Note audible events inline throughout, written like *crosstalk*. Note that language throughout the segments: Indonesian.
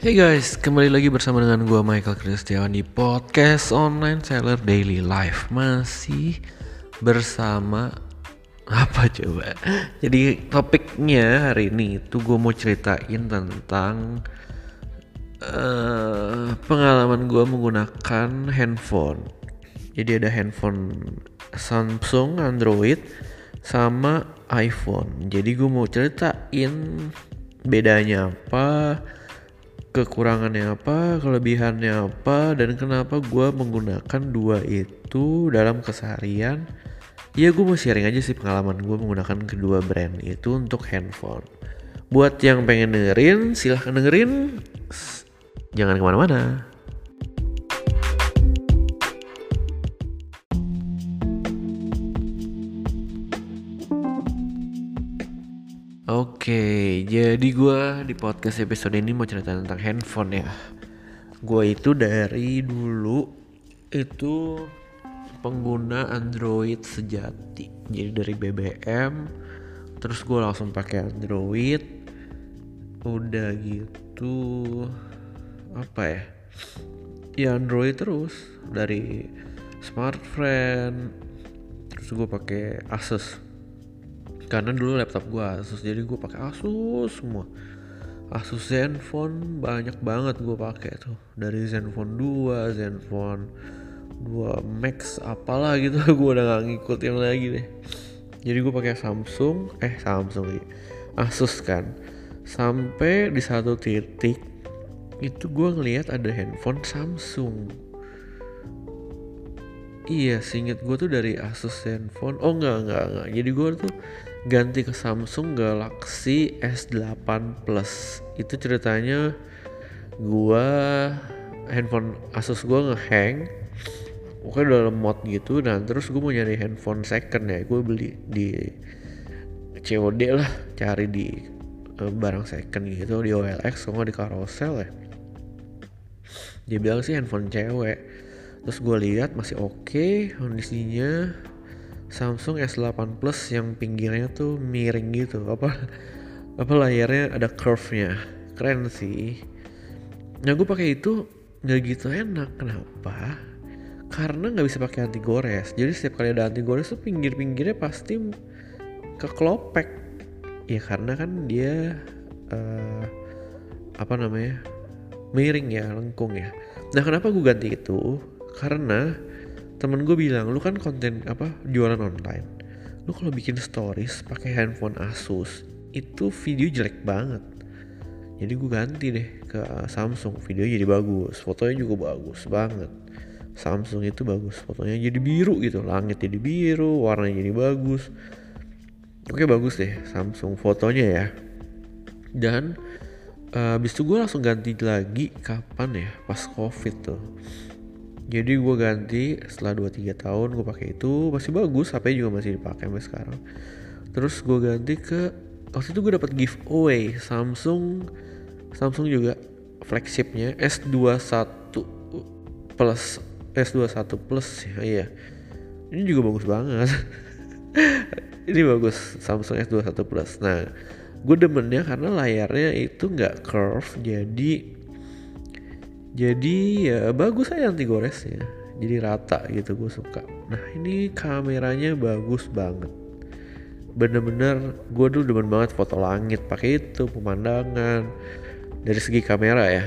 Hey guys, kembali lagi bersama dengan gue Michael Kristiawan di podcast online seller daily life. Masih bersama apa coba? Jadi topiknya hari ini itu gue mau ceritain tentang uh, Pengalaman gue menggunakan handphone. Jadi ada handphone Samsung Android sama iPhone. Jadi gue mau ceritain bedanya apa kekurangannya apa, kelebihannya apa, dan kenapa gue menggunakan dua itu dalam keseharian. Ya gue mau sharing aja sih pengalaman gue menggunakan kedua brand itu untuk handphone. Buat yang pengen dengerin, silahkan dengerin. Jangan ke mana-mana. Jadi gue di podcast episode ini mau cerita tentang handphone ya. Gue itu dari dulu itu pengguna Android sejati. Jadi dari BBM, terus gue langsung pakai Android. Udah gitu, apa ya? Ya Android terus dari smartphone. Terus gue pakai Asus karena dulu laptop gue Asus. Jadi gue pakai Asus semua. Asus Zenfone banyak banget gue pakai tuh. Dari Zenfone 2 Zenfone 2 Max apalah gitu. *laughs* Gue udah gak ngikutin lagi deh. Jadi gue pakai Samsung eh Samsung lagi Asus kan. Sampai di satu titik itu gue ngelihat ada handphone Samsung. Iya, seinget gue tuh dari Asus Zenfone. Oh enggak, enggak, enggak. Jadi gue tuh ganti ke Samsung Galaxy S8 Plus. Itu ceritanya gua handphone Asus gua ngehang. Pokoknya udah lemot gitu dan terus gue mau nyari handphone second ya. Gue beli di COD lah cari di uh, barang second gitu di OLX kalau di carousel ya. Dia bilang sih handphone cewek. Terus gue lihat masih oke okay, kondisinya Samsung S8 Plus yang pinggirnya tuh miring gitu. Apa? Apa layarnya ada curve-nya? Keren sih. Nah gue pakai itu nggak gitu enak. Kenapa? Karena nggak bisa pakai anti gores. Jadi setiap kali ada anti gores tuh pinggir-pinggirnya pasti kekelopek. Ya karena kan dia uh, apa namanya? Miring ya lengkung ya. Nah kenapa gue ganti itu? Karena temen gue bilang lu kan konten apa jualan online. Lu kalau bikin stories pakai handphone Asus itu video jelek banget. Jadi gue ganti deh ke Samsung. Video jadi bagus fotonya juga bagus banget. Samsung itu bagus fotonya jadi biru gitu langit jadi biru warnanya jadi bagus. Oke bagus deh Samsung fotonya ya. Dan uh, abis itu gue langsung ganti lagi kapan ya pas covid tuh jadi gue ganti setelah 2-3 tahun gue pakai itu masih bagus HP juga masih dipakai sampai sekarang. Terus gue ganti ke waktu itu gue dapat giveaway Samsung Samsung juga flagshipnya S21 plus S21 plus ya iya. Ini juga bagus banget. *laughs* Ini bagus Samsung S21 plus. Nah gue demennya karena layarnya itu nggak curve jadi jadi ya bagus aja anti goresnya. Jadi rata gitu gue suka. Nah ini kameranya bagus banget. Bener-bener gue dulu demen banget foto langit. Pakai itu pemandangan. Dari segi kamera ya.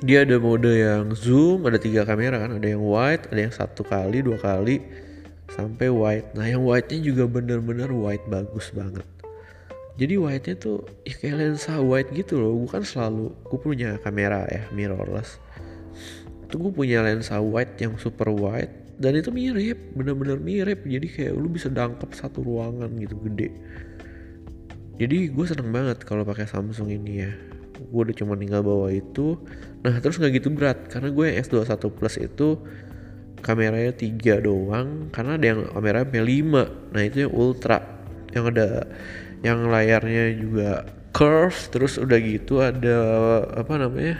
Dia ada mode yang zoom ada tiga kamera kan. Ada yang wide ada yang satu kali dua kali sampai wide nah yang wide nya juga bener-bener wide bagus banget jadi wide-nya tuh ya kayak lensa wide gitu loh. Gue kan selalu gue punya kamera ya mirrorless. Itu gue punya lensa wide yang super wide dan itu mirip bener-bener mirip. Jadi kayak lu bisa dangkep satu ruangan gitu gede. Jadi gue seneng banget kalau pakai Samsung ini ya. Gue udah cuma tinggal bawa itu. Nah terus nggak gitu berat karena gue yang S21 Plus itu kameranya tiga doang karena ada yang kamera P5 nah itu yang ultra yang ada yang layarnya juga curve terus udah gitu ada apa namanya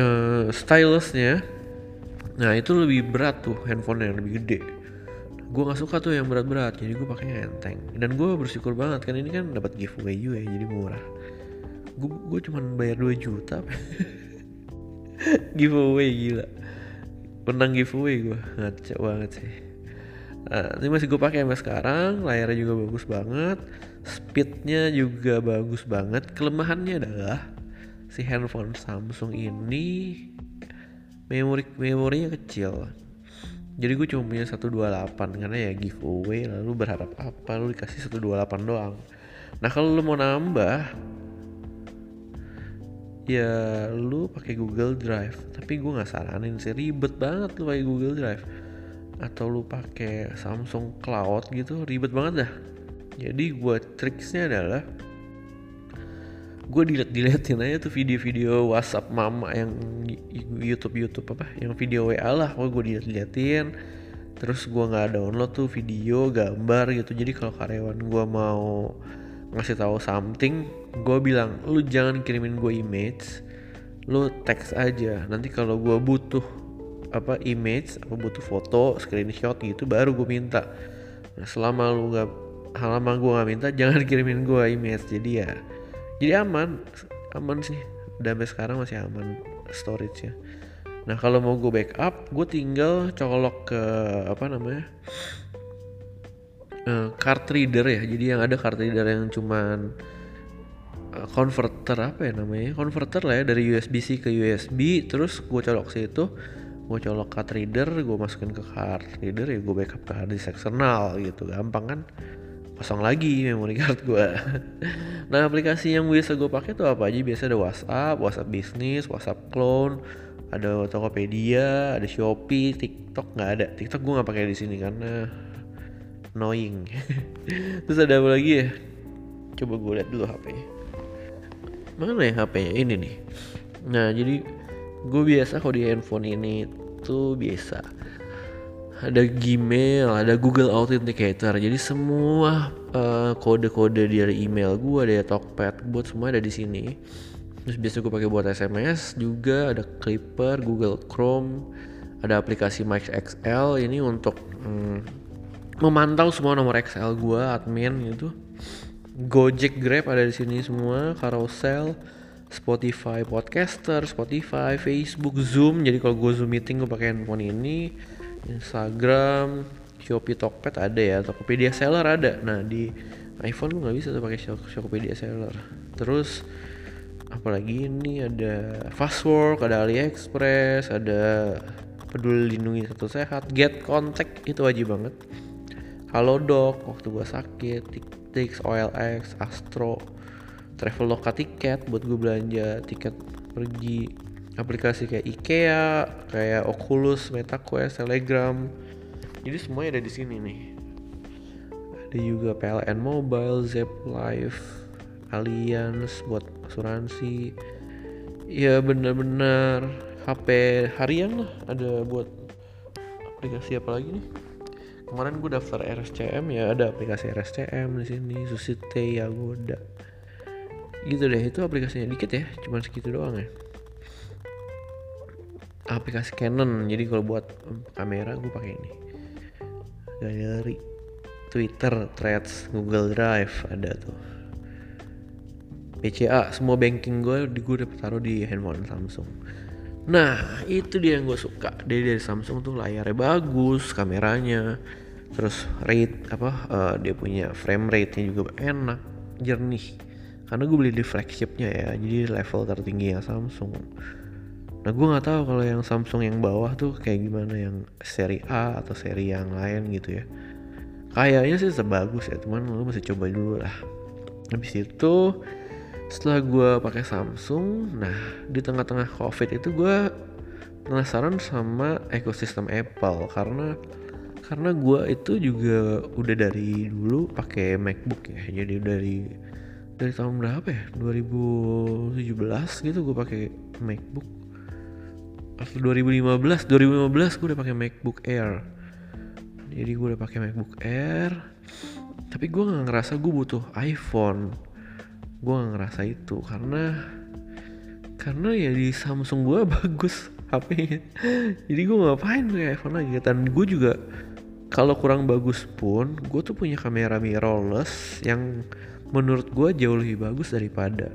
uh, stylusnya. Nah itu lebih berat tuh handphone yang lebih gede. Gue nggak suka tuh yang berat-berat jadi gue pakai enteng. Dan gue bersyukur banget kan ini kan dapat giveaway juga ya jadi murah. Gue gue cuman bayar 2 juta. *laughs* Giveaway gila. Menang giveaway gue ngaco banget sih ini masih gue pakai sampai sekarang layarnya juga bagus banget speednya juga bagus banget kelemahannya adalah si handphone Samsung ini memori memorinya kecil. Jadi gue cuma punya 128 karena ya giveaway lalu berharap apa lu dikasih 128 doang. Nah kalau lu mau nambah ya lu pakai Google Drive. Tapi gue nggak saranin sih ribet banget lu pakai Google Drive atau lu pakai Samsung Cloud gitu ribet banget dah. Jadi gue triksnya adalah gue dilihat dilihatin aja tuh video-video WhatsApp mama yang YouTube YouTube apa yang video WA lah gue gue dilihat dilihatin terus gue nggak download tuh video gambar gitu. Jadi kalau karyawan gue mau ngasih tahu something gue bilang lu jangan kirimin gue image lu teks aja. Nanti kalau gue butuh apa image apa butuh foto screenshot gitu baru gue minta. Nah selama lu nggak selama gue nggak minta jangan *laughs* kirimin gue image. Jadi ya jadi aman aman sih. Sampai sekarang masih aman storage ya nah kalau mau gue backup gue tinggal colok ke apa namanya uh, card reader ya. Jadi yang ada card reader yang cuman uh, converter apa ya namanya converter lah ya dari USB C ke USB terus gue colok situ gue colok card reader gue masukin ke card reader ya gue backup ke hard disk eksternal gitu. Gampang kan? Kosong lagi memory card gue *laughs* nah aplikasi yang biasa gue pakai tuh apa aja? Biasa ada WhatsApp WhatsApp bisnis WhatsApp clone ada Tokopedia ada Shopee TikTok nggak ada. TikTok gue nggak pakai di sini karena annoying. *laughs* Terus ada apa lagi ya? Coba gue lihat dulu HP mana ya HP nya ini nih. Nah jadi gue biasa kalau di handphone ini tuh biasa ada Gmail, ada Google Authenticator. Jadi semua uh, kode-kode dari email gue, ada Talkpad, buat semua ada di sini. Terus biasa gue pakai buat SMS juga, ada Clipper, Google Chrome, ada aplikasi Mike XL ini untuk hmm, memantau semua nomor Excel gue admin gitu Gojek Grab ada di sini semua Carousel Spotify podcaster Spotify Facebook Zoom. Jadi kalau gue Zoom meeting gue pakai handphone ini. Instagram Shopee Tokped ada ya. Tokopedia Seller ada. Nah di iPhone lu nggak bisa tuh pakai Tokopedia Seller. Terus apalagi ini? Ada Fastwork ada AliExpress ada peduli lindungi satu sehat get contact. Itu wajib banget. Halo dok, waktu gue sakit, Tix, OLX, Astro, Traveloka tiket buat gue belanja tiket pergi, aplikasi kayak IKEA, kayak Oculus, MetaQuest, Telegram, jadi semuanya ada di sini nih. Ada juga PLN Mobile, Zep Life, Allianz buat asuransi. Ya bener-bener HP harian lah ada buat aplikasi apa lagi nih? kemarin gue daftar RSCM ya ada aplikasi RSCM di sini Susite Yagoda gitu deh itu aplikasinya dikit ya cuma segitu doang ya. Aplikasi Canon jadi kalau buat kamera gue pakai ini. Galeri Twitter, Threads, Google Drive ada tuh. PCA semua banking gue di gue udah taruh di handphone Samsung. Nah itu dia yang gue suka. Dari dari Samsung tuh layarnya bagus Kameranya. Terus rate apa uh, Dia punya frame rate nya juga enak Jernih Karena gue beli di flagshipnya ya Jadi level tertinggi ya Samsung. Nah gue gak tahu kalau yang Samsung yang bawah tuh kayak gimana yang seri A atau seri yang lain gitu ya. Kayaknya sih sebagus ya Cuman lo masih coba dulu lah. Habis itu setelah gue pakai Samsung nah di tengah-tengah covid itu gue penasaran sama ekosistem Apple. Karena karena gue itu juga udah dari dulu pakai MacBook ya jadi dari dari tahun berapa ya? 2017 gitu gue pakai MacBook. Atau 2015 2015 gue udah pakai MacBook Air. Jadi gue udah pakai MacBook Air. Tapi gue nggak ngerasa gue butuh iPhone. Gue gak ngerasa itu karena karena ya di Samsung gue *laughs* bagus HP-nya jadi gue ngapain pakai iPhone lagi? Dan gue juga kalau kurang bagus pun gue tuh punya kamera mirrorless yang menurut gue jauh lebih bagus daripada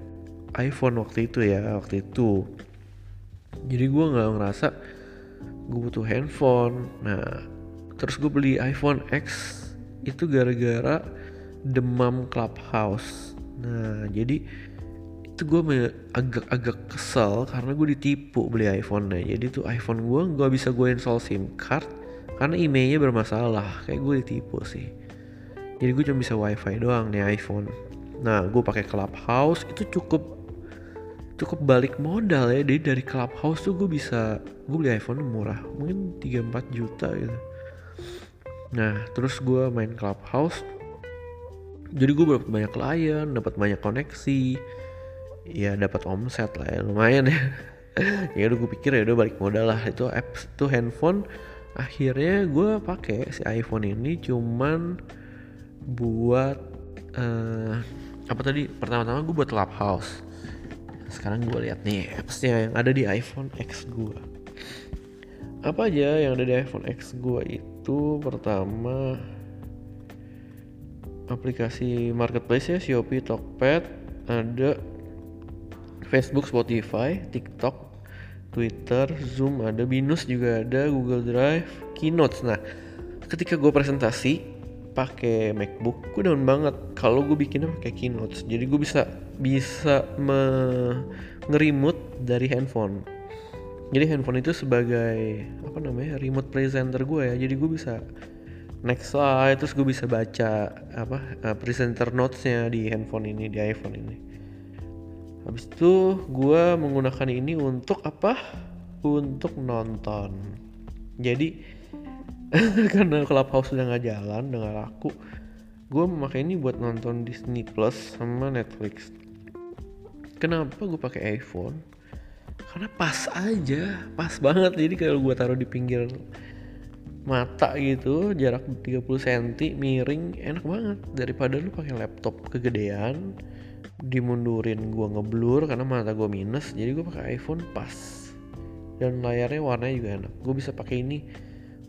iPhone waktu itu ya waktu itu. Jadi gue nggak ngerasa gue butuh handphone. Nah terus gue beli iPhone X itu gara-gara demam Clubhouse. Nah jadi itu gue agak-agak kesel karena gue ditipu beli iPhone-nya. Jadi tuh iPhone gue gak bisa gue install SIM card karena emailnya bermasalah. Kayak gue ditipu sih. Jadi gue cuma bisa wifi doang nih iPhone nah gue pakai Clubhouse itu cukup cukup balik modal ya jadi dari Clubhouse tuh gue bisa gue beli iPhone murah mungkin 3-4 juta gitu. Nah terus gue main Clubhouse. Jadi gue dapat banyak klien dapat banyak koneksi. Ya dapat omset lah ya lumayan ya. *laughs* Ya udah gue pikir ya udah balik modal lah itu apps itu handphone. Akhirnya gue pakai si iPhone ini cuman buat uh, apa tadi? Pertama-tama gue buat Clubhouse. Sekarang gue lihat nih appsnya yang ada di iPhone X gue apa aja yang ada di iPhone X gue itu pertama aplikasi marketplace ya Shopee Tokped ada Facebook, Spotify, TikTok, Twitter, Zoom ada, Binus juga ada, Google Drive, Keynote. Nah, ketika gue presentasi pakai MacBook, gue down banget kalau gue bikinnya pakai Keynote. Jadi gue bisa bisa ngerimut dari handphone. Jadi handphone itu sebagai apa namanya remote presenter gue ya. Jadi gue bisa next slide terus gue bisa baca apa uh, presenter notesnya di handphone ini di iPhone ini habis itu gue menggunakan ini untuk apa untuk nonton jadi *laughs* karena clubhouse udah nggak jalan udah gak laku. Gue memakai ini buat nonton Disney Plus sama Netflix. Kenapa gue pakai iPhone? Karena pas aja pas banget. Jadi kalau gue taruh di pinggir mata gitu jarak 30 cm miring enak banget. Daripada lu pakai laptop kegedean dimundurin gue ngeblur karena mata gue minus jadi gue pakai iPhone pas. Dan layarnya warnanya juga enak. Gue bisa pakai ini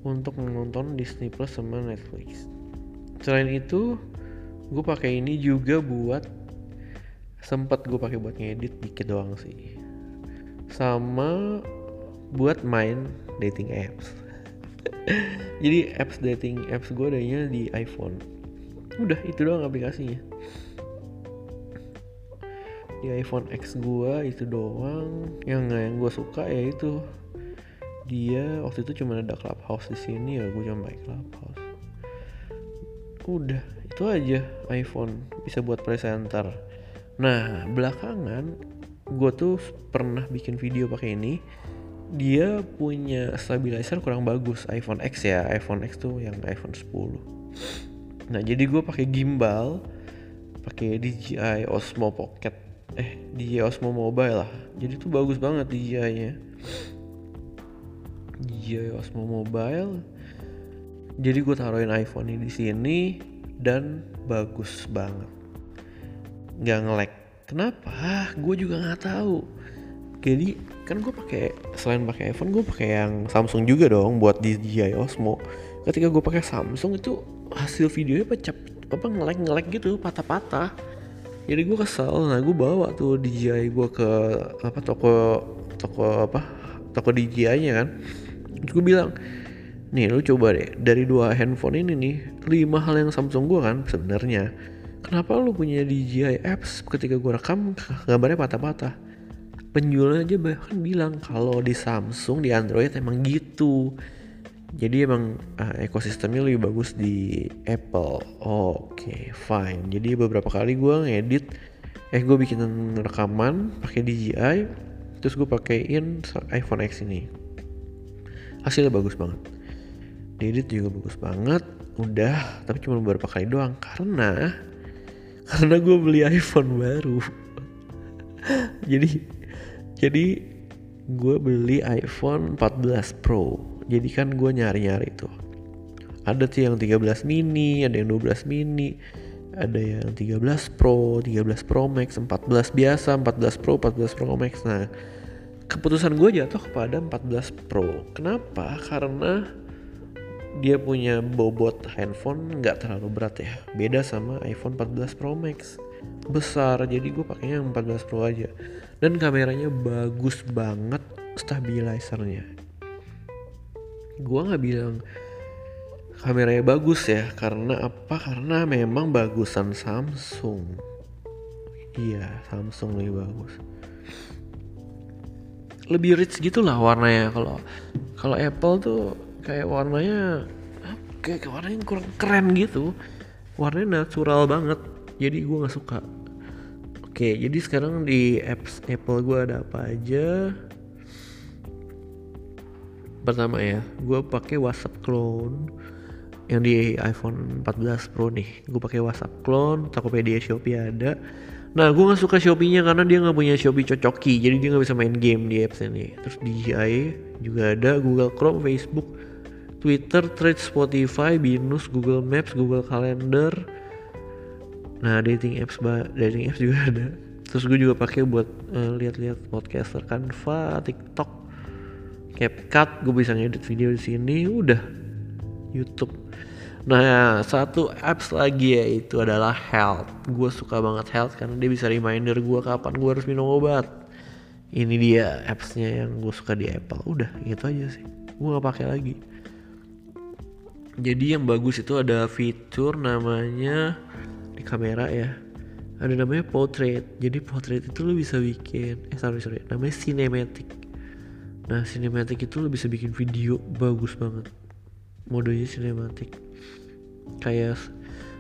untuk menonton Disney Plus sama Netflix. Selain itu gue pakai ini juga buat sempat gue pakai buat ngedit dikit doang sih. Sama buat main dating apps. *laughs* Jadi apps dating apps gue adanya di iPhone. Udah itu doang aplikasinya. Di iPhone X gua itu doang. Yang yang gue suka ya itu dia waktu itu cuma ada clubhouse di sini ya gue cuma clubhouse. Udah itu aja iPhone bisa buat presenter. Nah belakangan gue tuh pernah bikin video pakai ini. Dia punya stabilizer kurang bagus iPhone X ya iPhone X tuh yang iPhone 10 nah jadi gue pakai gimbal pakai DJI Osmo Pocket eh di Osmo Mobile lah. Jadi tuh bagus banget DJI nya DJI Osmo Mobile. Jadi gue taruhin iPhone ini di sini dan bagus banget. Nggak ngelek kenapa? Gue juga nggak tahu. Jadi kan gue pakai selain pakai iPhone gue pakai yang Samsung juga dong buat DJI Osmo. Ketika gue pakai Samsung itu hasil videonya pecah apa ngelek ngelek gitu patah-patah. Jadi gue kesel. Nah gue bawa tuh DJI gue ke apa toko toko apa toko DJI nya kan Terus gue bilang nih lu coba deh. Dari dua handphone ini nih lima hal yang Samsung gue kan sebenarnya. Kenapa lu punya DJI apps ketika gue rekam gambarnya patah-patah? Penjualnya aja bahkan bilang kalau di Samsung di Android emang gitu. Jadi emang uh, ekosistemnya lebih bagus di Apple. Oke okay, fine. Jadi beberapa kali gue ngedit eh gue bikin rekaman pakai DJI terus gue pakaiin iPhone X ini hasilnya bagus banget. Diedit juga bagus banget. Udah tapi cuma beberapa kali doang. Karena karena gue beli iPhone baru. *laughs* Jadi jadi gue beli iPhone 14 Pro. Jadi kan gue nyari-nyari tuh. Ada tuh yang 13 mini ada yang 12 mini ada yang 13 Pro 13 Pro Max 14 biasa 14 Pro 14 Pro Max. Nah keputusan gue jatuh kepada 14 Pro. Kenapa? Karena dia punya bobot handphone nggak terlalu berat ya. Beda sama iPhone 14 Pro Max. Besar jadi gue pakainya yang 14 Pro aja. Dan kameranya bagus banget stabilizernya. Gue nggak bilang kameranya bagus ya. Karena apa? Karena memang bagusan Samsung. Iya Samsung lebih bagus lebih rich gitu lah warnanya. Kalau kalau Apple tuh kayak warnanya kayak warnanya kurang keren gitu. Warnanya natural banget jadi gue nggak suka. Oke jadi sekarang di apps Apple gue ada apa aja? Pertama ya gue pakai WhatsApp clone yang di iPhone 14 Pro nih. Gue pakai WhatsApp clone Tokopedia Shopee ada Nah gue gak suka Shopee-nya karena dia gak punya Shopee cocoki. Jadi dia gak bisa main game di apps ini. Terus DJI juga ada Google Chrome, Facebook, Twitter, Threads, Spotify, Binus, Google Maps, Google Calendar. Nah dating apps dating apps juga *laughs* ada. Terus gue juga pakai buat uh, lihat-lihat podcaster Canva, TikTok, CapCut, gue bisa ngedit video di sini, udah. YouTube Nah, satu apps lagi yaitu adalah Health. Gue suka banget Health karena dia bisa reminder gue kapan gue harus minum obat. Ini dia appsnya yang gue suka di Apple. Udah, gitu aja sih. Gue gak pakai lagi. Jadi yang bagus itu ada fitur namanya di kamera ya. Ada namanya portrait. Jadi portrait itu lo bisa bikin, eh sorry sorry, namanya cinematic. Nah cinematic itu lo bisa bikin video bagus banget. Modenya cinematic kayak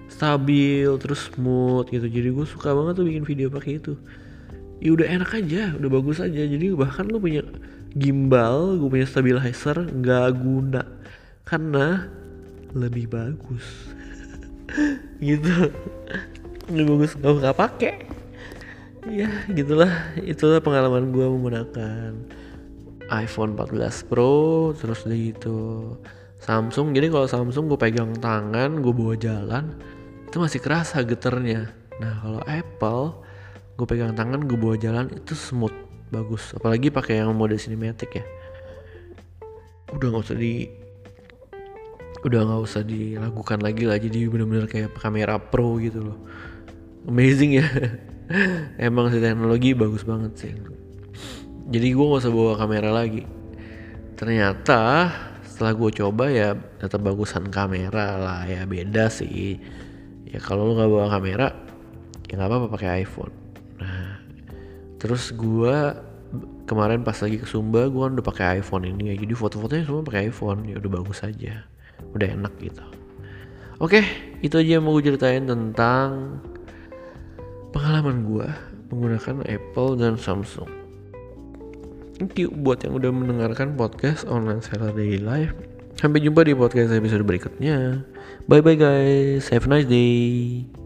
stabil terus smooth gitu. Jadi gue suka banget tuh bikin video pakai itu. Ya udah enak aja udah bagus aja. Jadi bahkan lu punya gimbal gue punya stabilizer nggak guna karena lebih bagus. *laughs* Gitu. Lebih bagus nggak nggak pakai. Ya gitulah. Itulah pengalaman gue menggunakan iPhone 14 Pro terus udah gitu Samsung jadi kalau Samsung gue pegang tangan gue bawa jalan itu masih kerasa geternya. Nah kalau Apple gue pegang tangan gue bawa jalan itu smooth bagus. Apalagi pakai yang mode cinematic ya. Udah nggak usah di udah nggak usah dilakukan lagi lah jadi bener-bener kayak kamera pro gitu loh. Amazing ya. *laughs* Emang sih teknologi bagus banget sih. Jadi gue nggak usah bawa kamera lagi. Ternyata setelah gue coba ya tetap bagusan kamera lah ya beda sih. Ya kalau lo nggak bawa kamera ya nggak apa-apa pakai iPhone. Nah terus gue kemarin pas lagi ke Sumba gue kan udah pakai iPhone ini ya. Jadi foto-fotonya semua pakai iPhone ya udah bagus aja. Udah enak gitu. Oke itu aja yang mau gue ceritain tentang pengalaman gue menggunakan Apple dan Samsung Thank you buat yang udah mendengarkan podcast Online Seller Daily Life. Sampai jumpa di podcast episode berikutnya. Bye bye guys. Have a nice day.